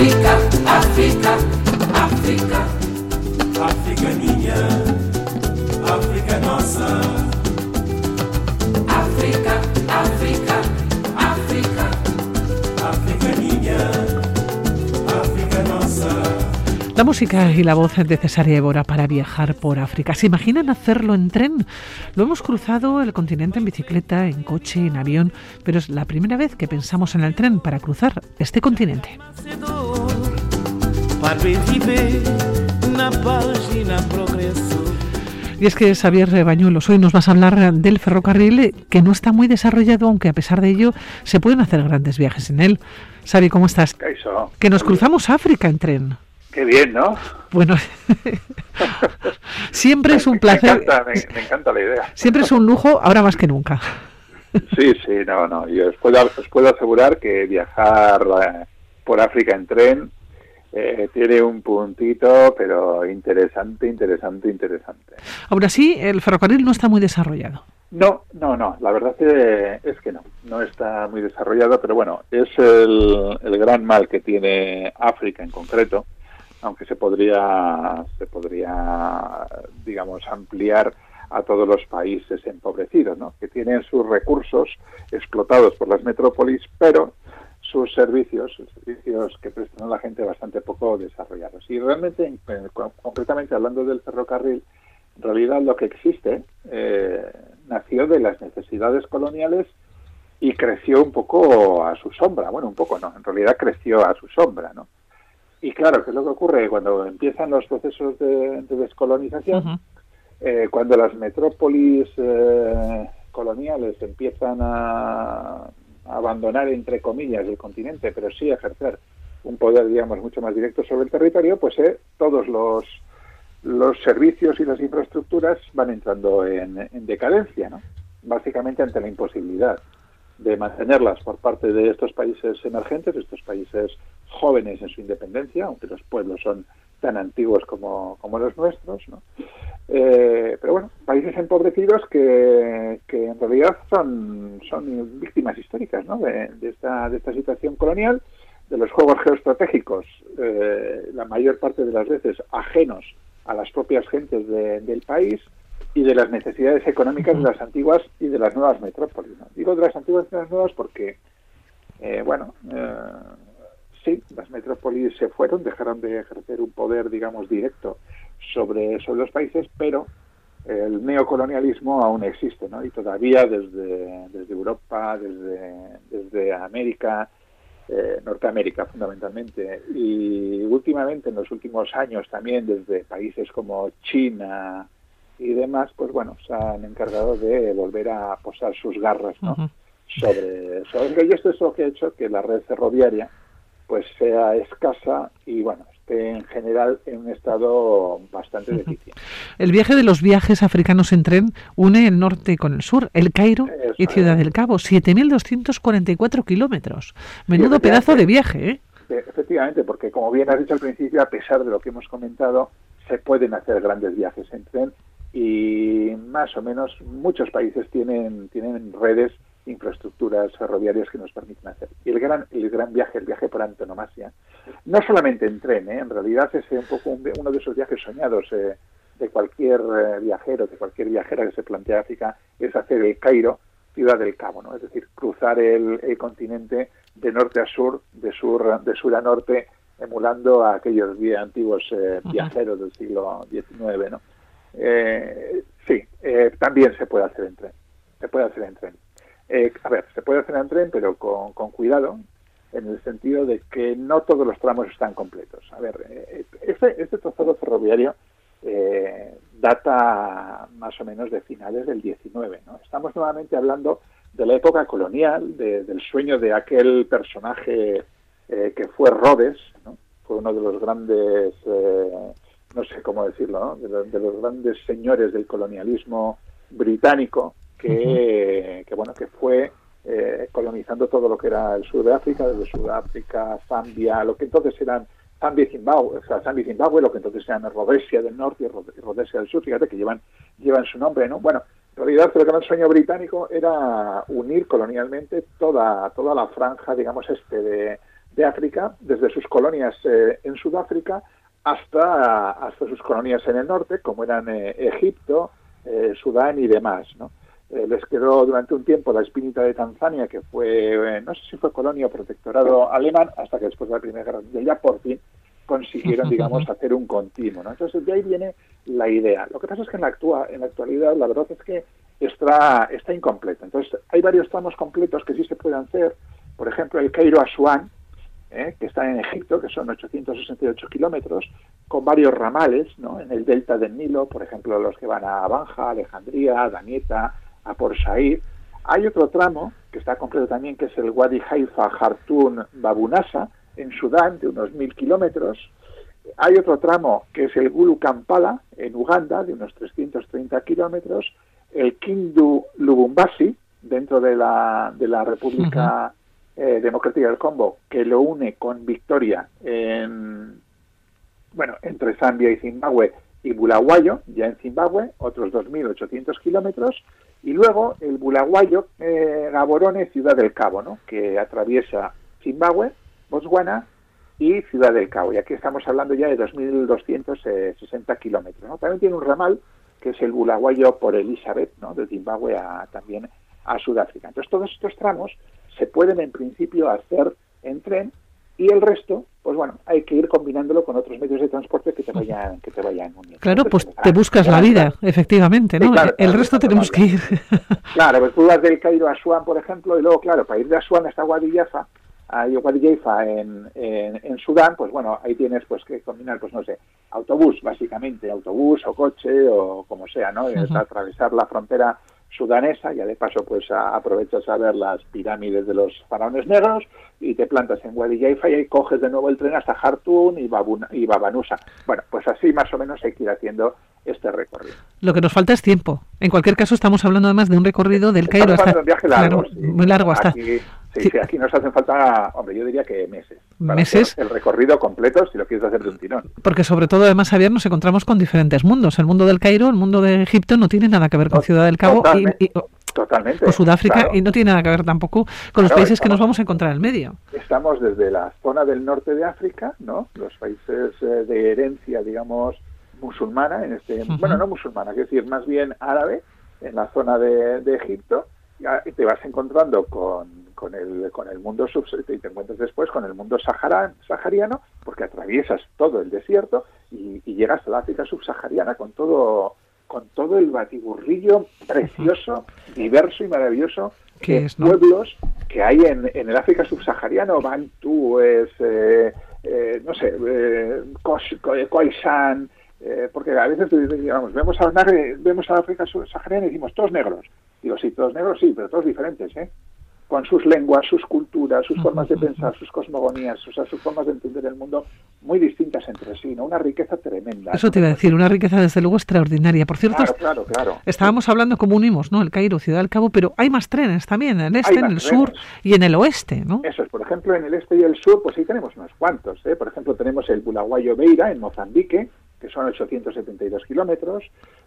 África, África, África. África é minha, África é nossa. África, África, África. La música y la voz de Cesaria Évora para viajar por África. ¿Se imaginan hacerlo en tren? Lo hemos cruzado el continente en bicicleta, en coche, en avión, pero es la primera vez que pensamos en el tren para cruzar este continente. Y es que Xavier Bañuelos, hoy nos vas a hablar del ferrocarril que no está muy desarrollado, aunque a pesar de ello se pueden hacer grandes viajes en él. Xavi, ¿cómo estás? Que nos cruzamos África en tren. Qué bien, ¿no? Bueno, siempre es un placer. Me encanta, la idea. Siempre es un lujo, ahora más que nunca. Sí, sí, no, no. Yo os puedo, os puedo asegurar que viajar eh, por África en tren eh, tiene un puntito, pero interesante, interesante, interesante. Ahora sí, el ferrocarril no está muy desarrollado. No, no, no, la verdad es que no, no está muy desarrollado, pero bueno, es el, el gran mal que tiene África en concreto, aunque se podría, se podría, digamos, ampliar a todos los países empobrecidos, ¿no? que tienen sus recursos explotados por las metrópolis, pero sus servicios, servicios que prestan a la gente bastante poco desarrollados. Y realmente, concretamente hablando del ferrocarril, en realidad lo que existe eh, nació de las necesidades coloniales y creció un poco a su sombra. Bueno, un poco no, en realidad creció a su sombra, ¿no? Y claro, ¿qué es lo que ocurre cuando empiezan los procesos de, descolonización? Eh, cuando las metrópolis eh, coloniales empiezan a abandonar, entre comillas, el continente, pero sí ejercer un poder, digamos, mucho más directo sobre el territorio, pues eh, todos los, los servicios y las infraestructuras van entrando en, decadencia, ¿no? Básicamente ante la imposibilidad de mantenerlas por parte de estos países emergentes, estos países jóvenes en su independencia, aunque los pueblos son tan antiguos como, como los nuestros, ¿no? Eh, pero bueno, países empobrecidos que, que en realidad son, son víctimas históricas ¿no? de, esta, de esta situación colonial, de los juegos geoestratégicos, eh, la mayor parte de las veces ajenos a las propias gentes del país y de las necesidades económicas de las antiguas y de las nuevas metrópolis. Digo de las antiguas y de las nuevas porque, eh, bueno, sí, las metrópolis se fueron, dejaron de ejercer un poder, digamos, directo sobre, sobre los países, pero el neocolonialismo aún existe, ¿no? Y todavía desde, desde Europa, desde, desde América, eh, Norteamérica fundamentalmente, y últimamente en los últimos años también desde países como China y demás, pues bueno, se han encargado de volver a posar sus garras, ¿no? sobre, sobre y esto es lo que ha hecho que la red ferroviaria pues sea escasa y bueno, esté en general en un estado bastante deficiente. El viaje de los viajes africanos en tren une el norte con el sur, el Cairo y Ciudad del Cabo, 7.244 kilómetros. Menudo pedazo de viaje, ¿eh? Efectivamente, porque como bien has dicho al principio, a pesar de lo que hemos comentado, se pueden hacer grandes viajes en tren y más o menos muchos países tienen, tienen redes infraestructuras ferroviarias que nos permiten hacer. Y el gran, el gran viaje, el viaje por antonomasia, no solamente en tren, ¿eh? en realidad es un poco uno de esos viajes soñados eh, de cualquier eh, viajero, de cualquier viajera que se plantea África, es hacer el Cairo, Ciudad del Cabo, ¿no? es decir, cruzar el, continente de norte a sur, de sur, de sur a norte, emulando a aquellos antiguos viajeros del siglo XIX. ¿no? Sí, también se puede hacer en tren. Se puede hacer en tren. Eh, a ver, se puede hacer en tren, pero con, cuidado, en el sentido de que no todos los tramos están completos. A ver, eh, este, este trazado ferroviario eh, data más o menos de finales del 19. ¿no? Estamos nuevamente hablando de la época colonial, del sueño de aquel personaje que fue Rhodes, ¿no? fue uno de los grandes, no sé cómo decirlo, de, los grandes señores del colonialismo británico, que, bueno, que fue eh, colonizando todo lo que era el sur de África, desde Sudáfrica, Zambia, lo que entonces eran Zambia y Zimbabue, o sea, Zambia y Zimbabue, lo que entonces eran Rhodesia del norte y Rhodesia del sur, fíjate que llevan, llevan su nombre, ¿no? Bueno, en realidad lo que era el sueño británico era unir colonialmente toda, toda la franja, digamos, este de, de África, desde sus colonias en Sudáfrica hasta, hasta sus colonias en el norte, como eran Egipto, Sudán y demás, ¿no? Eh, les quedó durante un tiempo la espinita de Tanzania, que fue, eh, no sé si fue colonia o protectorado alemán, hasta que después de la Primera Guerra Mundial ya por fin consiguieron, digamos, hacer un continuo. ¿no? Entonces, de ahí viene la idea. Lo que pasa es que en la, actua, en la actualidad la verdad es que está, está incompleta. Entonces, hay varios tramos completos que sí se pueden hacer. Por ejemplo, el Cairo Asuán, ¿eh? que está en Egipto, que son 868 kilómetros, con varios ramales ¿no? en el delta del Nilo, por ejemplo, los que van a Banja, Alejandría, Danieta, a por Said. Hay otro tramo que está completo también, que es el Wadi Haifa Hartun Babunasa, en Sudán, de unos mil kilómetros. Hay otro tramo que es el Gulu Kampala, en Uganda, de unos 330 kilómetros. El Kindu Lubumbashi, dentro de la, de la República eh, Democrática del Congo, que lo une con Victoria en, bueno, entre Zambia y Zimbabue, y Bulawayo, ya en Zimbabue, otros 2.800 kilómetros, y luego el Bulawayo, eh, Gaborone, Ciudad del Cabo, ¿no? que atraviesa Zimbabue, Botswana y Ciudad del Cabo. Y aquí estamos hablando ya de 2.260 kilómetros. También tiene un ramal, que es el Bulawayo por Elizabeth, ¿no? de Zimbabue a, también a Sudáfrica. Entonces todos estos tramos se pueden en principio hacer en tren y el resto, pues bueno, hay que ir combinándolo con otros medios de transporte que te vayan, que te vayan uniendo. Claro, pues te buscas la vida, efectivamente, ¿no? el resto tenemos que ir. Claro, pues tú vas del Cairo a Asuán, por ejemplo, y luego, claro, para ir de Asuán hasta Guadillafa, a Guadillafa en, en, Sudán, pues bueno, ahí tienes pues que combinar, pues no sé, autobús, básicamente, autobús o coche o como sea, ¿no? Es atravesar la frontera sudanesa, ya de paso pues aprovechas a ver las pirámides de los faraones negros y te plantas en Wadi Jaifa y coges de nuevo el tren hasta Jartún y, y Babanusa. Bueno, pues así más o menos hay que ir haciendo este recorrido. Lo que nos falta es tiempo. En cualquier caso estamos hablando además de un recorrido del Cairo hasta... Un viaje largo, muy largo hasta... Sí, sí, aquí nos hacen falta, hombre, yo diría que meses. meses. El recorrido completo si lo quieres hacer de un tirón. Porque sobre todo, además, Javier, nos encontramos con diferentes mundos. El mundo del Cairo, el mundo de Egipto no tiene nada que ver con Ciudad del Cabo y, Totalmente. O Sudáfrica y no tiene nada que ver tampoco con los países que nos vamos a encontrar en el medio. Estamos desde la zona del norte de África, ¿no? Los países eh, de herencia, digamos, musulmana, en este, bueno, no musulmana, es decir, más bien árabe, en la zona de, de Egipto, y te vas encontrando con con el, con el mundo y te encuentras después con el mundo sahariano, porque atraviesas todo el desierto y, llegas a la África subsahariana con todo con todo el batiburrillo precioso, diverso y maravilloso de pueblos que hay en, en, el África subsahariano, Bantu, es, eh, eh, no sé, eh, Khoisan, eh, porque a veces digamos, vemos, a, vemos a África subsahariana y decimos, todos negros. Digo, sí, todos negros, sí, pero todos diferentes, ¿eh? con sus lenguas, sus culturas, sus formas de pensar, sus cosmogonías, o sea, sus formas de entender el mundo muy distintas entre sí, ¿no? Una riqueza tremenda. Eso te iba a decir, una riqueza desde luego extraordinaria. Por cierto, claro, claro, estábamos hablando como unimos, ¿no? El Cairo, Ciudad del Cabo, pero hay más trenes también, en el este, en el sur y en el oeste, ¿no? Eso es, por ejemplo, en el este y el sur, pues sí tenemos unos cuantos, ¿eh? Por ejemplo, tenemos el Bulawayo Beira en Mozambique, que son 872 kilómetros.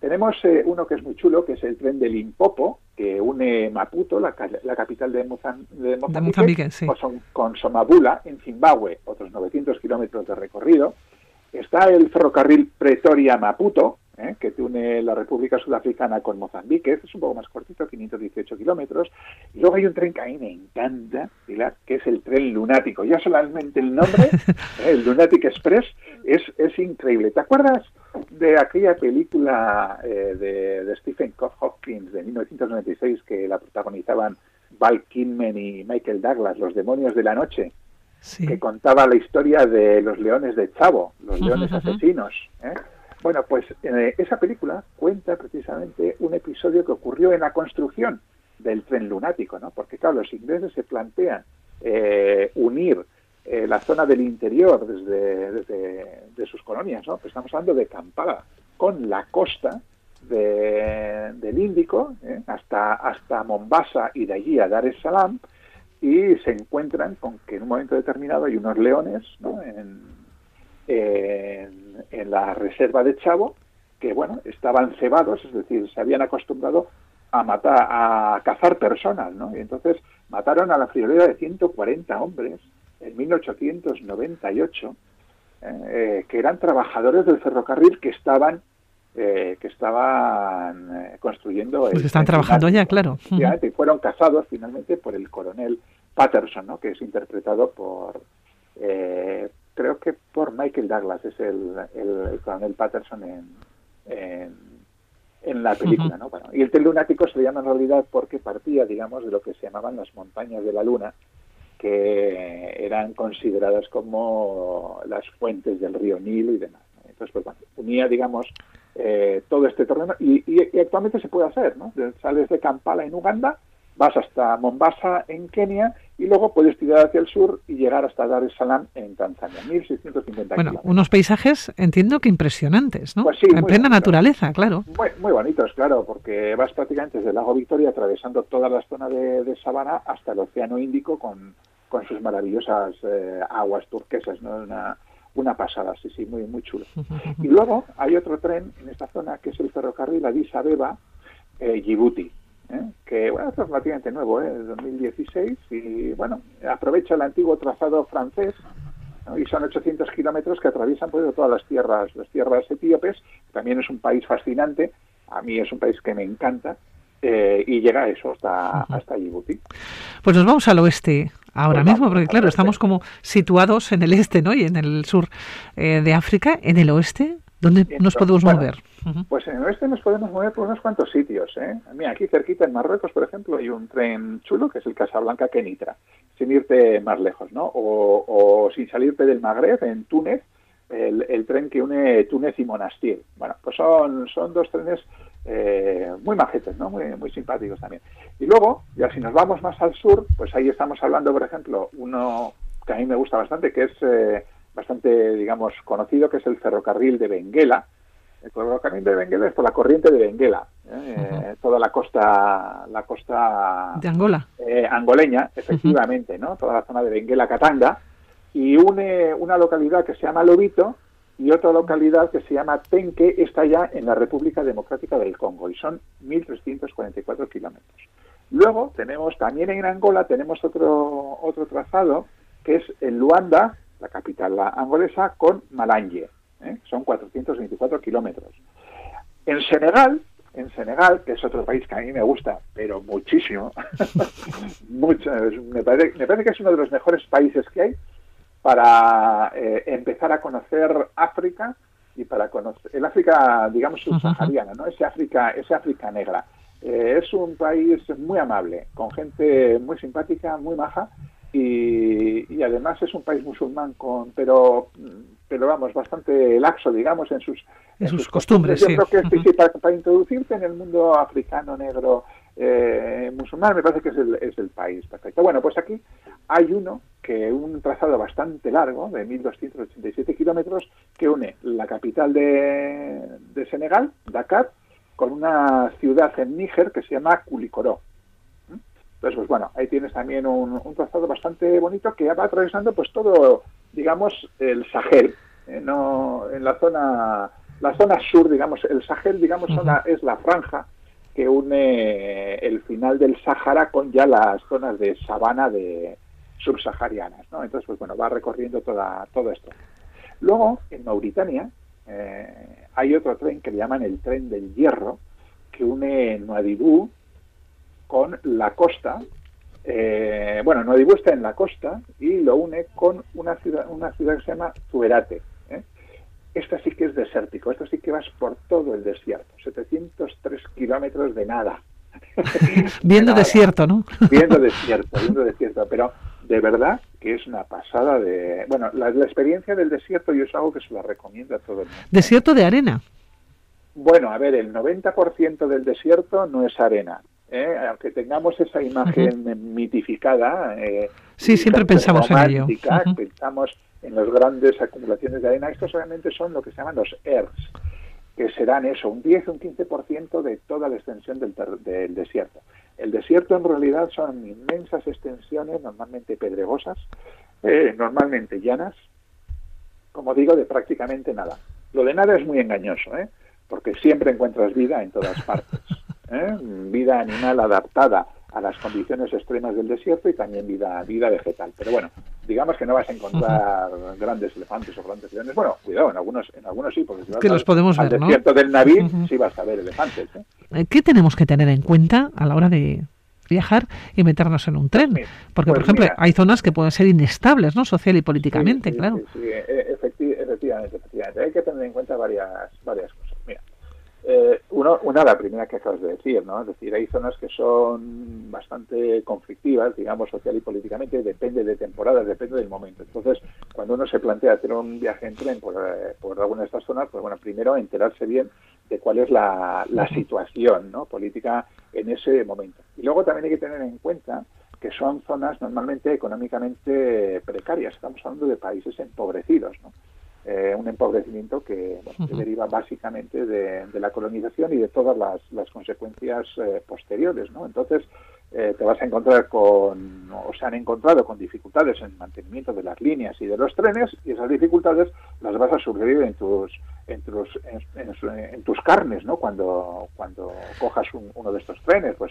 Tenemos eh, uno que es muy chulo, que es el tren de Limpopo, que une Maputo, la, capital de, Mozambique, con, Somabula, en Zimbabue, otros 900 kilómetros de recorrido. Está el ferrocarril Pretoria-Maputo, ¿eh? que une la República Sudafricana con Mozambique, este es un poco más cortito, 518 kilómetros. Y luego hay un tren que a mí me encanta, que es el tren lunático. Ya solamente el nombre, ¿eh? el Lunatic Express, es, es increíble. ¿Te acuerdas de aquella película eh, de, Stephen Hopkins de 1996 que la protagonizaban Val Kinman y Michael Douglas, Los demonios de la noche? que contaba la historia de los leones de Chavo, los leones asesinos. ¿eh? Bueno, pues eh, esa película cuenta precisamente un episodio que ocurrió en la construcción del tren lunático, ¿no? Porque claro, los ingleses se plantean eh, unir eh, la zona del interior desde, de sus colonias, ¿no? Pues estamos hablando de Kampala con la costa del Índico hasta hasta Mombasa y de allí a Dar es Salaam y se encuentran con que en un momento determinado hay unos leones ¿no? en, en, la reserva de Chavo, que bueno, estaban cebados, es decir, se habían acostumbrado a matar, a cazar personas, ¿no? Y entonces mataron a la friolera de 140 hombres en 1898 eh, que eran trabajadores del ferrocarril que estaban eh, que estaban eh, construyendo. Pues están trabajando ya, claro. Y fueron casados finalmente por el coronel Patterson, ¿no? que es interpretado por, creo que por Michael Douglas, es el, el, coronel Patterson en, en, la película. ¿no? Bueno, y el telunático se le llama en realidad porque partía, digamos, de lo que se llamaban las montañas de la luna, que eran consideradas como las fuentes del río Nilo y demás. Entonces, pues bueno, unía, digamos, eh, todo este terreno y, actualmente se puede hacer, ¿no? Sales de Kampala en Uganda, vas hasta Mombasa en Kenia y luego puedes tirar hacia el sur y llegar hasta Dar es Salaam en Tanzania, 1650 Bueno, unos paisajes entiendo que impresionantes, ¿no? Pues sí, en plena naturaleza, claro. Muy, muy, bonitos, claro, porque vas prácticamente desde el lago Victoria atravesando toda la zona de sabana hasta el Océano Índico con con sus maravillosas eh, aguas turquesas, ¿no? Una, una pasada, sí, sí, muy, muy chulo. Y luego hay otro tren en esta zona que es el ferrocarril Addis Abeba eh, Djibouti, ¿eh? que bueno, es relativamente nuevo, ¿eh? 2016, y bueno, aprovecha el antiguo trazado francés y son 800 kilómetros que atraviesan pues, todas las tierras, las tierras etíopes. También es un país fascinante. A mí es un país que me encanta. Eh, y llega eso hasta, hasta Djibouti. Pues nos vamos al oeste ahora pues mismo, porque claro, estamos como situados en el este ¿no? y en el sur eh, de África. ¿En el oeste? ¿Dónde nos podemos mover? Pues en el oeste nos podemos mover por unos cuantos sitios. ¿eh? Mira, aquí cerquita en Marruecos, por ejemplo, hay un tren chulo que es el Casablanca-Kenitra, sin irte más lejos, ¿no? O, sin salirte del Magreb, en Túnez, el, el, tren que une Túnez y Monastir. Bueno, pues son, son dos trenes eh, muy majetes, ¿no? Muy, muy simpáticos también. Y luego, ya si nos vamos más al sur, pues ahí estamos hablando, por ejemplo, uno que a mí me gusta bastante, que es eh, bastante, digamos, conocido, que es el ferrocarril de Benguela. El ferrocarril de Benguela es por la corriente de Benguela, ¿eh? toda la costa, la costa de Angola, angoleña, efectivamente, ¿no? Toda la zona de Benguela, Katanga, y une una localidad que se llama Lobito y otra localidad que se llama Tenque está ya en la República Democrática del Congo y son 1.344 kilómetros. Luego tenemos también en Angola tenemos otro otro trazado que es en Luanda, la capital angolesa, con Malanje, ¿eh? son 424 kilómetros. En Senegal, en Senegal, que es otro país que a mí me gusta, pero muchísimo, mucho, me, parece, me parece que es uno de los mejores países que hay, para eh, empezar a conocer África y para conocer el África, digamos, subsahariana, ¿no? Ese África, ese África negra. Eh, es un país muy amable, con gente muy simpática, muy maja y, además es un país musulmán con, pero, pero vamos, bastante laxo, digamos, en sus, en sus, costumbres. Yo creo que para, introducirte en el mundo africano, negro, eh, musulmán, me parece que es el, es el país perfecto. Bueno, pues aquí hay uno que un trazado bastante largo, de 1.287 kilómetros, que une la capital de, Senegal, Dakar, con una ciudad en Níger que se llama Kulikoró. Pues bueno, ahí tienes también un, trazado bastante bonito que va atravesando pues todo, digamos, el Sahel, ¿eh? no, en la zona, la zona sur, digamos, el Sahel, digamos, es la franja que une el final del Sahara con ya las zonas de sabana de, subsaharianas, ¿no? Entonces, pues bueno, va recorriendo toda, todo esto. Luego, en Mauritania, eh, hay otro tren que le llaman el tren del hierro, que une Nuadibú con la costa. Eh, bueno, Nuadibú está en la costa y lo une con una ciudad, una ciudad que se llama Zuerate. ¿eh? Esta sí que es desértico, esto sí que vas por todo el desierto, 703 kilómetros de nada. viendo desierto, ¿no? viendo desierto, viendo desierto, pero de verdad que es una pasada de... Bueno, la, experiencia del desierto yo es algo que se la recomiendo a todo el mundo. ¿Desierto de arena? Bueno, a ver, el 90% del desierto no es arena. ¿Eh? Aunque tengamos esa imagen mitificada... Eh, sí, siempre pensamos en ello. Pensamos en las grandes acumulaciones de arena. Estos solamente son lo que se llaman los ERS, que serán eso, un 10 o un 15% de toda la extensión del, del desierto. El desierto en realidad son inmensas extensiones, normalmente pedregosas, eh, normalmente llanas, como digo, de prácticamente nada. Lo de nada es muy engañoso, ¿eh? porque siempre encuentras vida en todas partes. ¿Eh? Vida animal adaptada a las condiciones extremas del desierto y también vida, vida vegetal. Pero bueno, digamos que no vas a encontrar grandes elefantes o grandes leones. Bueno, cuidado, en algunos, en algunos sí, porque si vas que los podemos al ver, desierto del Naví sí vas a ver elefantes. ¿eh? ¿eh? ¿Qué tenemos que tener en cuenta a la hora de viajar y meternos en un tren? Porque, por pues ejemplo, hay zonas que pueden ser inestables, ¿no? Social y políticamente, claro. Sí, e, efectivamente, efectivamente. Hay que tener en cuenta varias, varias eh, uno, una, la primera que acabas de decir, ¿no? Es decir, hay zonas que son bastante conflictivas, digamos, social y políticamente, depende de temporadas, depende del momento. Entonces, cuando uno se plantea hacer un viaje en tren por, eh, por alguna de estas zonas, pues bueno, primero enterarse bien de cuál es la, la situación ¿no? política en ese momento. Y luego también hay que tener en cuenta que son zonas normalmente económicamente precarias. Estamos hablando de países empobrecidos, ¿no? Eh, un empobrecimiento que, deriva básicamente de, la colonización y de todas las, consecuencias eh, posteriores. ¿no? Entonces, eh, te vas a encontrar con, o se han encontrado con dificultades en el mantenimiento de las líneas y de los trenes, y esas dificultades las vas a sufrir en tus, en tus, en, tus carnes, ¿no? Cuando, cuando cojas uno de estos trenes, pues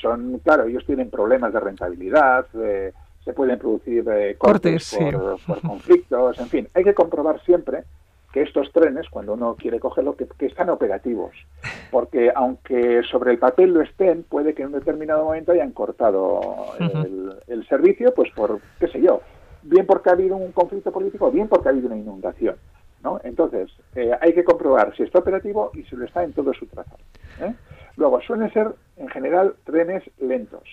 son, claro, ellos tienen problemas de rentabilidad, se pueden producir eh, cortes, por, conflictos, en fin, hay que comprobar siempre que estos trenes, cuando uno quiere cogerlo, que, están operativos, porque aunque sobre el papel lo estén, puede que en un determinado momento hayan cortado el, servicio, pues por, qué sé yo, bien porque ha habido un conflicto político, bien porque ha habido una inundación. ¿no? Entonces, eh, hay que comprobar si está operativo y si lo está en todo su trazado. ¿eh? Luego, suelen ser, en general, trenes lentos.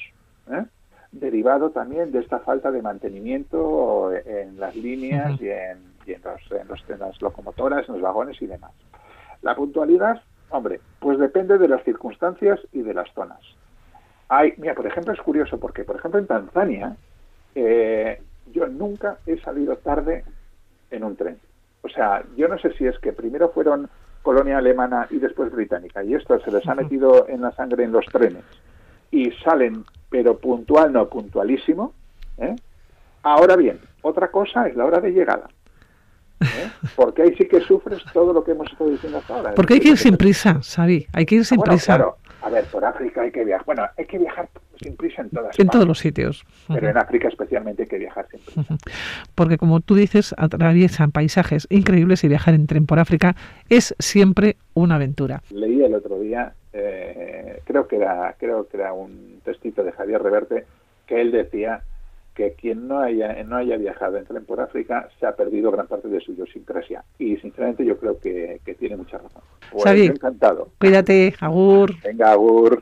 ¿eh? Derivado también de esta falta de mantenimiento en las líneas y, en, los, en, las locomotoras, en los vagones y demás. La puntualidad, hombre, pues depende de las circunstancias y de las zonas. Hay, mira, por ejemplo, es curioso porque, por ejemplo, en Tanzania, eh, yo nunca he salido tarde en un tren. O sea, yo no sé si es que primero fueron colonia alemana y después británica, y esto se les ha metido en la sangre en los trenes, y salen pero puntual no, puntualísimo. ¿eh? Ahora bien, otra cosa es la hora de llegada. ¿eh? Porque ahí sí que sufres todo lo que hemos estado diciendo hasta ahora. Porque hay que ir sin prisa, Xavi, hay que ir sin prisa. Claro, a ver, por África hay que viajar. Bueno, hay que viajar sin prisa en todas En todos los sitios. Pero en África especialmente hay que viajar sin prisa. Porque como tú dices, atraviesan paisajes increíbles y viajar en tren por África es siempre una aventura. Leí el otro día, eh, creo que era creo que era un textito de Javier Reverte, que él decía que quien no haya, no haya viajado en tren por África se ha perdido gran parte de su idiosincrasia. Y sinceramente yo creo que, tiene mucha razón. Pues encantado. Cuídate, Agur. Venga, Agur.